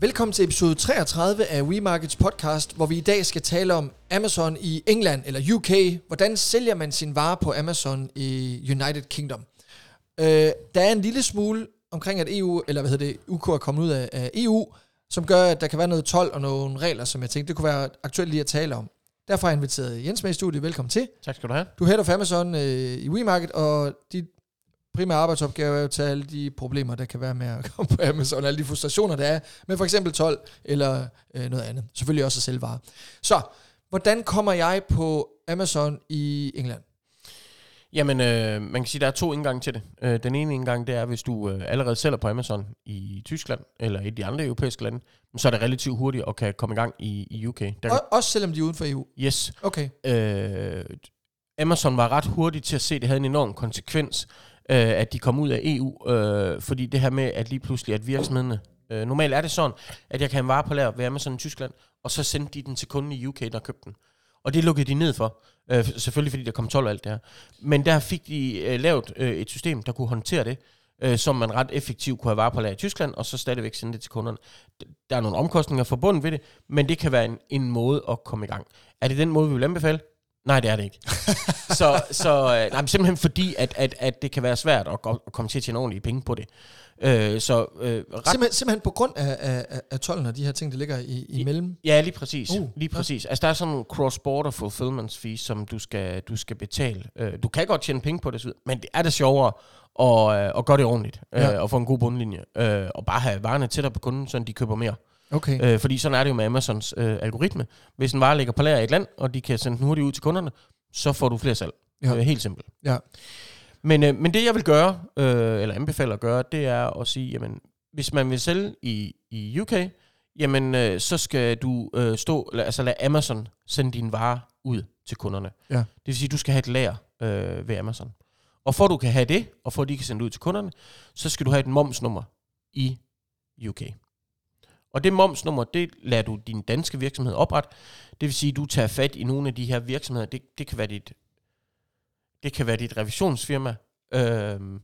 Velkommen til episode 33 af WeMarkets podcast, hvor vi i dag skal tale om Amazon i England eller UK. Hvordan sælger man sin vare på Amazon i United Kingdom? Øh, der er en lille smule omkring, at EU, eller hvad hedder det, UK er kommet ud af, af EU, som gør, at der kan være noget 12 og nogle regler, som jeg tænkte, det kunne være aktuelt lige at tale om. Derfor har jeg inviteret Jens med i studiet. Velkommen til. Tak skal du have. Du er head of Amazon øh, i WeMarket, og dit primære arbejdsopgave er jo at tage alle de problemer, der kan være med at komme på Amazon, alle de frustrationer, der er med for eksempel 12 eller øh, noget andet. Selvfølgelig også at sælge varer. Så, hvordan kommer jeg på Amazon i England? Jamen, øh, man kan sige, at der er to indgange til det. Øh, den ene indgang, det er, hvis du øh, allerede sælger på Amazon i Tyskland, eller i de andre europæiske lande, så er det relativt hurtigt at kan komme i gang i, i UK. Der, Og, også selvom de er uden for EU? yes. Okay. Øh, Amazon var ret hurtigt til at se, at det havde en enorm konsekvens, øh, at de kom ud af EU, øh, fordi det her med, at lige pludselig, at virksomhederne, øh, normalt er det sådan, at jeg kan have en vare på lager ved Amazon i Tyskland, og så sendte de den til kunden i UK, der købte den. Og det lukkede de ned for, øh, selvfølgelig fordi der kom 12 og alt det her. Men der fik de øh, lavet øh, et system, der kunne håndtere det, øh, som man ret effektivt kunne have vare på lager i Tyskland, og så stadigvæk sende det til kunderne. Der er nogle omkostninger forbundet ved det, men det kan være en, en måde at komme i gang. Er det den måde, vi vil anbefale? Nej, det er det ikke. så så øh, nej, simpelthen fordi, at, at, at det kan være svært at, go- at komme til at tjene ordentlige penge på det. Øh, så øh, ret, Simpelthen, simpelthen på grund af, af, af, af tolden og de her ting, der ligger i, imellem? Ja, lige præcis. Uh, lige præcis. Altså, der er sådan en cross-border fulfillment fee, som du skal, du skal betale. Uh, du kan godt tjene penge på det, men det er det sjovere at, uh, at gøre det ordentligt, Ja. og få en god bundlinje, uh, og bare have varerne tættere på kunden, så de køber mere. Okay. Uh, fordi sådan er det jo med Amazons uh, algoritme. Hvis en vare ligger på lager i et land, og de kan sende den hurtigt ud til kunderne, så får du flere salg. Ja. Uh, helt simpelt. Ja. Men, øh, men det jeg vil gøre, øh, eller anbefaler at gøre, det er at sige, jamen, hvis man vil sælge i, i UK, jamen øh, så skal du øh, stå, altså lad Amazon sende dine varer ud til kunderne. Ja. Det vil sige, at du skal have et lager øh, ved Amazon. Og for at du kan have det, og for at de kan sende det ud til kunderne, så skal du have et momsnummer i UK. Og det momsnummer, det lader du din danske virksomhed oprette. Det vil sige, at du tager fat i nogle af de her virksomheder. Det, det kan være dit det kan være dit revisionsfirma. Øhm,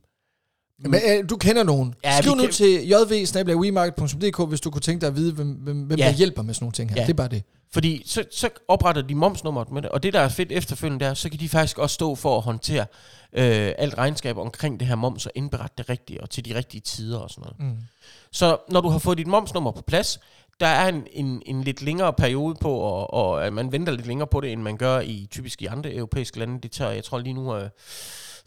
men øh, du kender nogen. Ja, Skriv nu kan- til jv.wemarket.dk, hvis du kunne tænke dig at vide, hvem, hvem, hvem Ja. der hjælper med sådan nogle ting her. Ja. Det er bare det. Fordi så, så opretter de momsnummeret med det, og det der er fedt efterfølgende der, så kan de faktisk også stå for at håndtere øh, alt regnskab omkring det her moms og indberette det rigtige og til de rigtige tider og sådan noget. Mm. Så når du har fået dit momsnummer på plads, der er en, en, en lidt længere periode på, og, og at man venter lidt længere på det, end man gør i typisk i andre europæiske lande. Det tager, jeg tror lige nu, øh,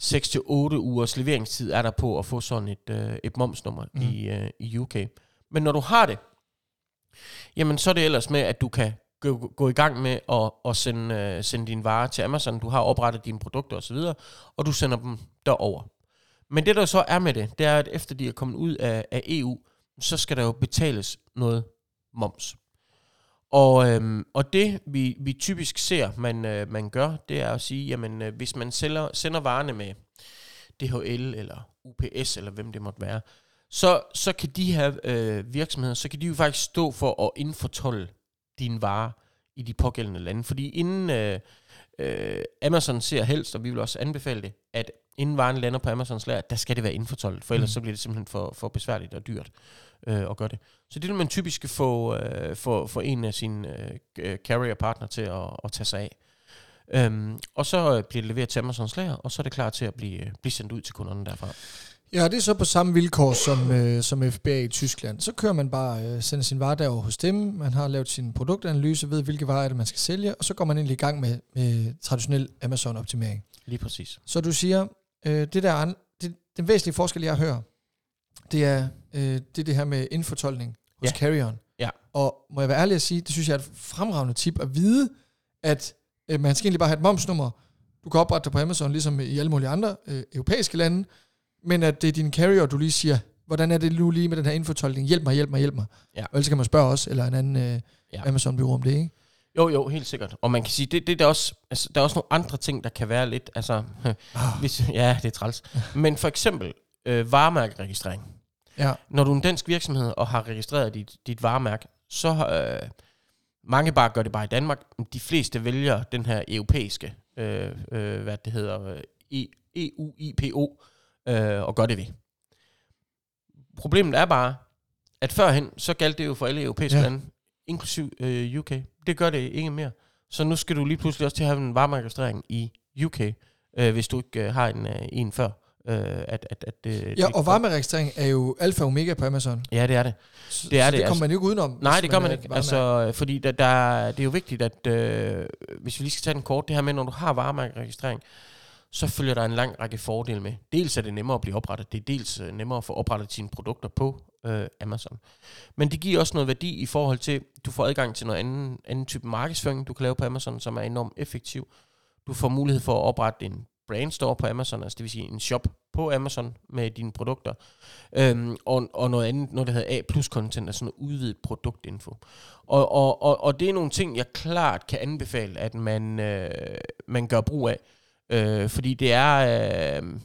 6-8 ugers leveringstid er der på at få sådan et, øh, et momsnummer Mm. i, øh, i UK. Men når du har det, jamen så er det ellers med, at du kan gå, gå i gang med at, at sende, øh, sende dine varer til Amazon. Du har oprettet dine produkter osv., og du sender dem derover. Men det der så er med det, det er, at efter de er kommet ud af, af EU, så skal der jo betales noget moms. Og, øhm, og det vi, vi typisk ser, man, øh, man gør, det er at sige, jamen øh, hvis man sælger, sender varerne med DHL eller UPS eller hvem det måtte være, så, så kan de her øh, virksomheder, så kan de jo faktisk stå for at indfortolde dine varer i de pågældende lande. Fordi inden øh, øh, Amazon ser helst, og vi vil også anbefale det, at inden varen lander på Amazons lager, der skal det være indfortoldet, for ellers Mm. så bliver det simpelthen for, for besværligt og dyrt øh, at gøre det. Så det vil man typisk få, øh, få, få en af sine øh, carrier partner til at, at tage sig af. Øhm, og så øh, bliver det leveret til Amazons lager, og så er det klar til at blive, øh, blive sendt ud til kunderne derfra. Ja, det er så på samme vilkår som, øh, som FBA i Tyskland. Så kører man bare, øh, sender sin vare derover hos dem, man har lavet sin produktanalyse, ved hvilke varer er det, man skal sælge, og så går man egentlig i gang med, med traditionel Amazon-optimering. Lige præcis. Så du siger, øh, det der, det, den væsentlige forskel, jeg hører, det er øh, det, er det her med indfortolkning hos Ja. Carrion. Ja. Og må jeg være ærlig at sige, det synes jeg er et fremragende tip at vide, at øh, man skal egentlig bare have et momsnummer. Du kan oprette det på Amazon, ligesom i alle mulige andre øh, europæiske lande, men at det er din carrier, du lige siger, hvordan er det nu lige med den her indfortolkning? Hjælp mig, hjælp mig, hjælp mig. Ja. Og ellers kan man spørge os, eller en anden øh, Ja. Amazon-bureau om det, ikke? Jo, jo, helt sikkert. Og man kan sige, det, det der, er også, altså, der er også nogle andre ting, der kan være lidt, altså, Ah, hvis, ja, det er træls. Men for eksempel øh, varemærkeregistrering. ja. Når du er en dansk virksomhed og har registreret dit, dit varemærke, så øh, mange bare gør det bare i Danmark. De fleste vælger den her europæiske, øh, øh, hvad det hedder, øh, E- EU-IPO, øh, og gør det ved. Problemet er bare, at førhen, så galt det jo for alle europæiske Ja. lande, inklusiv øh, UK. Det gør det ikke mere. Så nu skal du lige pludselig også til at have en varmeregistrering i UK, øh, hvis du ikke øh, har en, øh, en før. Øh, at, at, at, øh, Ja, og varmeregistrering er jo alfa og omega på Amazon. Ja, det er det. Så, Det er så det, det kommer altså. man jo ikke udenom. Nej, det gør man ikke. Altså, fordi der, der, det er jo vigtigt, at øh, hvis vi lige skal tage den kort, det her med, når du har varemærkeregistrering, så følger der en lang række fordele med. Dels er det nemmere at blive oprettet, det er dels øh, nemmere at få oprettet sine produkter på øh, Amazon. Men det giver også noget værdi i forhold til, at du får adgang til noget anden, anden type markedsføring, du kan lave på Amazon, som er enormt effektiv. Du får mulighed for at oprette en brandstore på Amazon, altså det vil sige en shop på Amazon med dine produkter. Øhm, og, og noget andet, noget der hedder A plus content, altså noget udvidet produktinfo. Og, og, og, og det er nogle ting, jeg klart kan anbefale, at man, øh, man gør brug af. Øh, fordi det er, øh,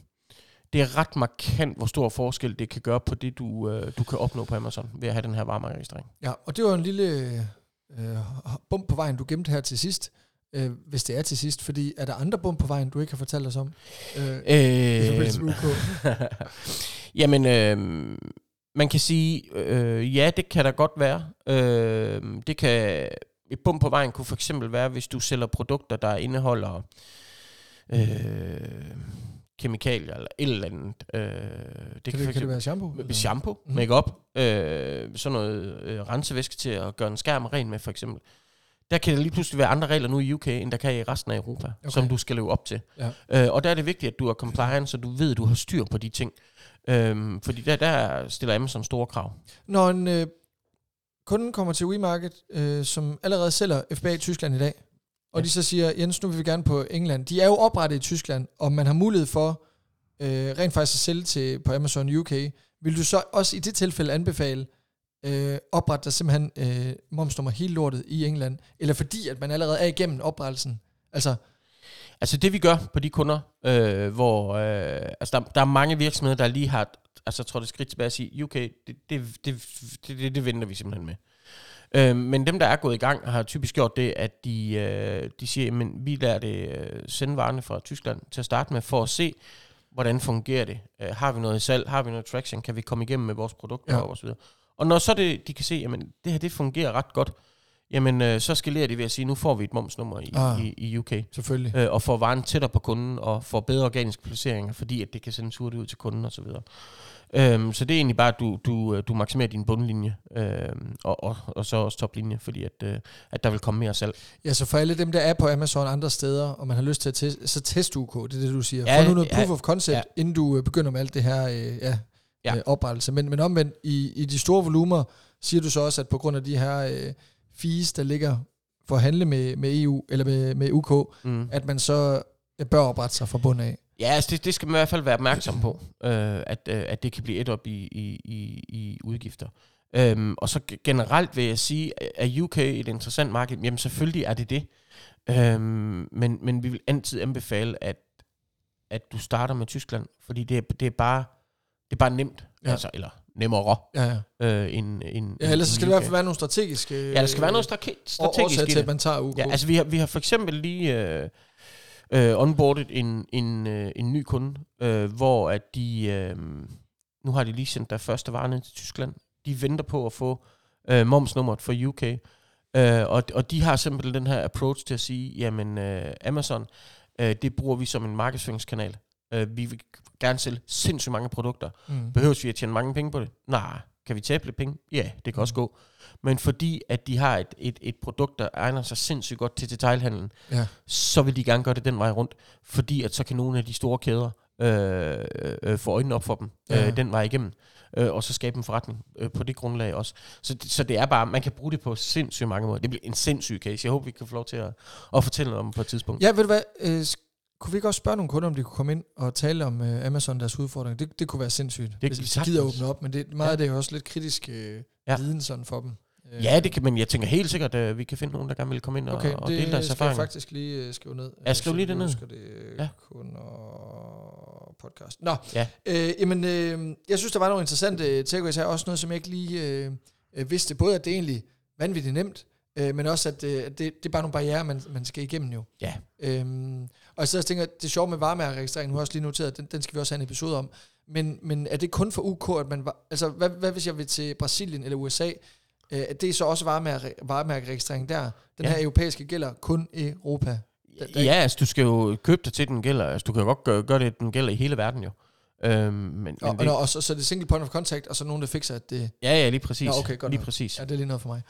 det er ret markant, hvor stor forskel det kan gøre på det, du, øh, du kan opnå på Amazon ved at have den her varmeregistrering. Ja, og det var en lille øh, bump på vejen, du gemte her til sidst. Øh, hvis det er til sidst, fordi er der andre bump på vejen, du ikke har fortalt os om? Øh, UK? Jamen, øh, man kan sige, øh, ja, det kan der godt være. Øh, det kan, et bump på vejen kunne for eksempel være, hvis du sælger produkter, der indeholder øh, kemikalier eller et eller andet. Øh, det Kan, for det, kan det være shampoo? eller? shampoo, Mhm. mm. makeup, øh, sådan noget øh, rensevæske til at gøre en skærm ren med, for eksempel. Der kan der lige pludselig være andre regler nu i UK, end der kan i resten af Europa, Okay. som du skal leve op til. Ja. Øh, og der er det vigtigt, at du er compliant, så du ved, at du har styr på de ting. Øhm, fordi der, der stiller Amazon store krav. Når en øh, kunde kommer til WeMarket, øh, som allerede sælger FBA i Tyskland i dag, og Ja. de så siger, Jens, nu vil vi gerne på England. De er jo oprettet i Tyskland, og man har mulighed for øh, rent faktisk at sælge til på Amazon UK. Vil du så også i det tilfælde anbefale, øh, oprette der simpelthen øh, momsnummer hele lortet i England, eller fordi at man allerede er igennem oprettelsen? Altså, Altså det vi gør på de kunder, øh, hvor øh, altså der, der er mange virksomheder, der lige har altså trådt et skridt tilbage at sige, UK, det, det, det, det, det, det venter vi simpelthen med. Øh, men dem, der er gået i gang, har typisk gjort det, at de, øh, de siger, men vi lader det øh, sende varerne fra Tyskland til at starte med, for at se, hvordan fungerer det. Øh, har vi noget salg? Har vi noget traction? Kan vi komme igennem med vores produkter Ja. og så videre. Og når så det, de kan se, jamen det her, det fungerer ret godt, jamen øh, så skalerer de ved at sige, nu får vi et momsnummer i, Ah. i, i UK selvfølgelig. øh, og får varen tættere på kunden, og får bedre organiske placeringer, fordi at det kan sendes hurtigt ud til kunden osv. Øhm, så det er egentlig bare, at du, du, øh, du maksimerer din bundlinje, øhm, og, og, og så også toplinje, fordi at, øh, at der vil komme mere salg. Ja, så for alle dem, der er på Amazon andre steder, og man har lyst til at teste, så test UK, det er det, du siger. Ja, Få nu noget ja, proof of concept, ja. inden du øh, begynder med alt det her øh, ja, Ja. ja. Øh, oprettelse. Men, men omvendt, i, i de store volumer, siger du så også, at på grund af de her øh, fees, der ligger for at handle med, med EU, eller med, med UK, Mm. at man så øh, bør oprette sig fra bund af. Ja, altså det, det skal man i hvert fald være opmærksom på, øh, at, øh, at det kan blive et op i, i, i, i udgifter. Øhm, og så ge- generelt vil jeg sige, at UK et interessant marked? Jamen selvfølgelig er det det. Øhm, men, men vi vil altid anbefale, at, at du starter med Tyskland, fordi det er, det er, bare, det er bare nemt, ja. altså, eller nemmere Ja, ja. øh, end, end ja ellers så end skal det i hvert fald være nogle strategiske... Ja, der skal være noget strate- strategisk årsager i til, at man tager UK. Ja, altså vi har, vi har for eksempel lige øh, øh, onboardet en, en, øh, en ny kunde, øh, hvor at de, øh, nu har de lige sendt der første vare ned til Tyskland. De venter på at få øh, momsnummeret for UK. Øh, og, og de har simpelthen den her approach til at sige, jamen øh, Amazon, øh, det bruger vi som en markedsføringskanal. Øh, vi vil gerne sælge sindssygt mange produkter. mm. Behøves vi at tjene mange penge på det? Nej. Kan vi tabe lidt penge? Ja, det kan også gå. Men fordi at de har et, et, et produkt, der egner sig sindssygt godt til detailhandlen, Ja. så vil de gerne gøre det den vej rundt. Fordi at så kan nogle af de store kæder øh, øh, få øjnene op for dem Ja. øh, den vej igennem. Øh, og så skabe en forretning øh, på det grundlag også. Så, det- så det er bare, man kan bruge det på sindssygt mange måder. Det bliver en sindssyg case. Jeg håber, vi kan få lov til at, at fortælle noget om på et tidspunkt. Ja, ved du hvad, øh, kunne vi ikke også spørge nogle kunder, om de kunne komme ind og tale om øh, Amazon deres udfordringer? Det, det kunne være sindssygt, kan hvis vi hvis de gider åbne op, men det, meget Ja. af det er jo også lidt kritisk øh, Ja. viden sådan for dem. Øh, Ja, det kan, men jeg tænker helt sikkert, at vi kan finde nogen, der gerne vil komme ind og, Okay, og det dele deres skal jeg erfaringer. faktisk lige øh, skrive ned. Ja, skriv lige det ned. husker det øh, Ja. kunder podcast. Nå, Ja. øh, jamen, øh, jeg synes, der var nogle interessante takeaways her. Også noget, som jeg ikke lige øh, øh, vidste. Både, at det egentlig vanvittigt nemt, øh, men også, at, øh, at det, det er bare nogle barriere, man, man skal igennem jo. Ja. Øhm, og jeg og tænker, det er sjovt med varemærkeregistrering, nu har jeg også lige noteret, den, den skal vi også have en episode om. Men, men er det kun for UK, at man... var- Altså, hvad, hvad hvis jeg vil til Brasilien eller USA? Øh, er det så også varemærke, varemærkeregistrering der? Den Ja. her europæiske gælder kun i Europa. Der- der- Ja, altså du skal jo købe dig til, den gælder. Altså du kan jo godt gøre, gøre det, den gælder i hele verden jo. Øhm, men, Og, men og, det, og så, så er det single point of contact, og så nogen, der fikser, at det... ja, ja, lige præcis. Nå, okay, godt lige nok. præcis. Ja, det er lige noget for mig.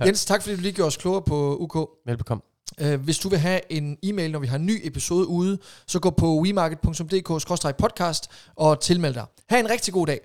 Øh, Jens, tak fordi du lige gjorde os klogere på UK. Velbekomme. Øh, hvis du vil have en e-mail, når vi har en ny episode ude, så gå på wemarket.dk-podcast og tilmeld dig. Ha' en rigtig god dag.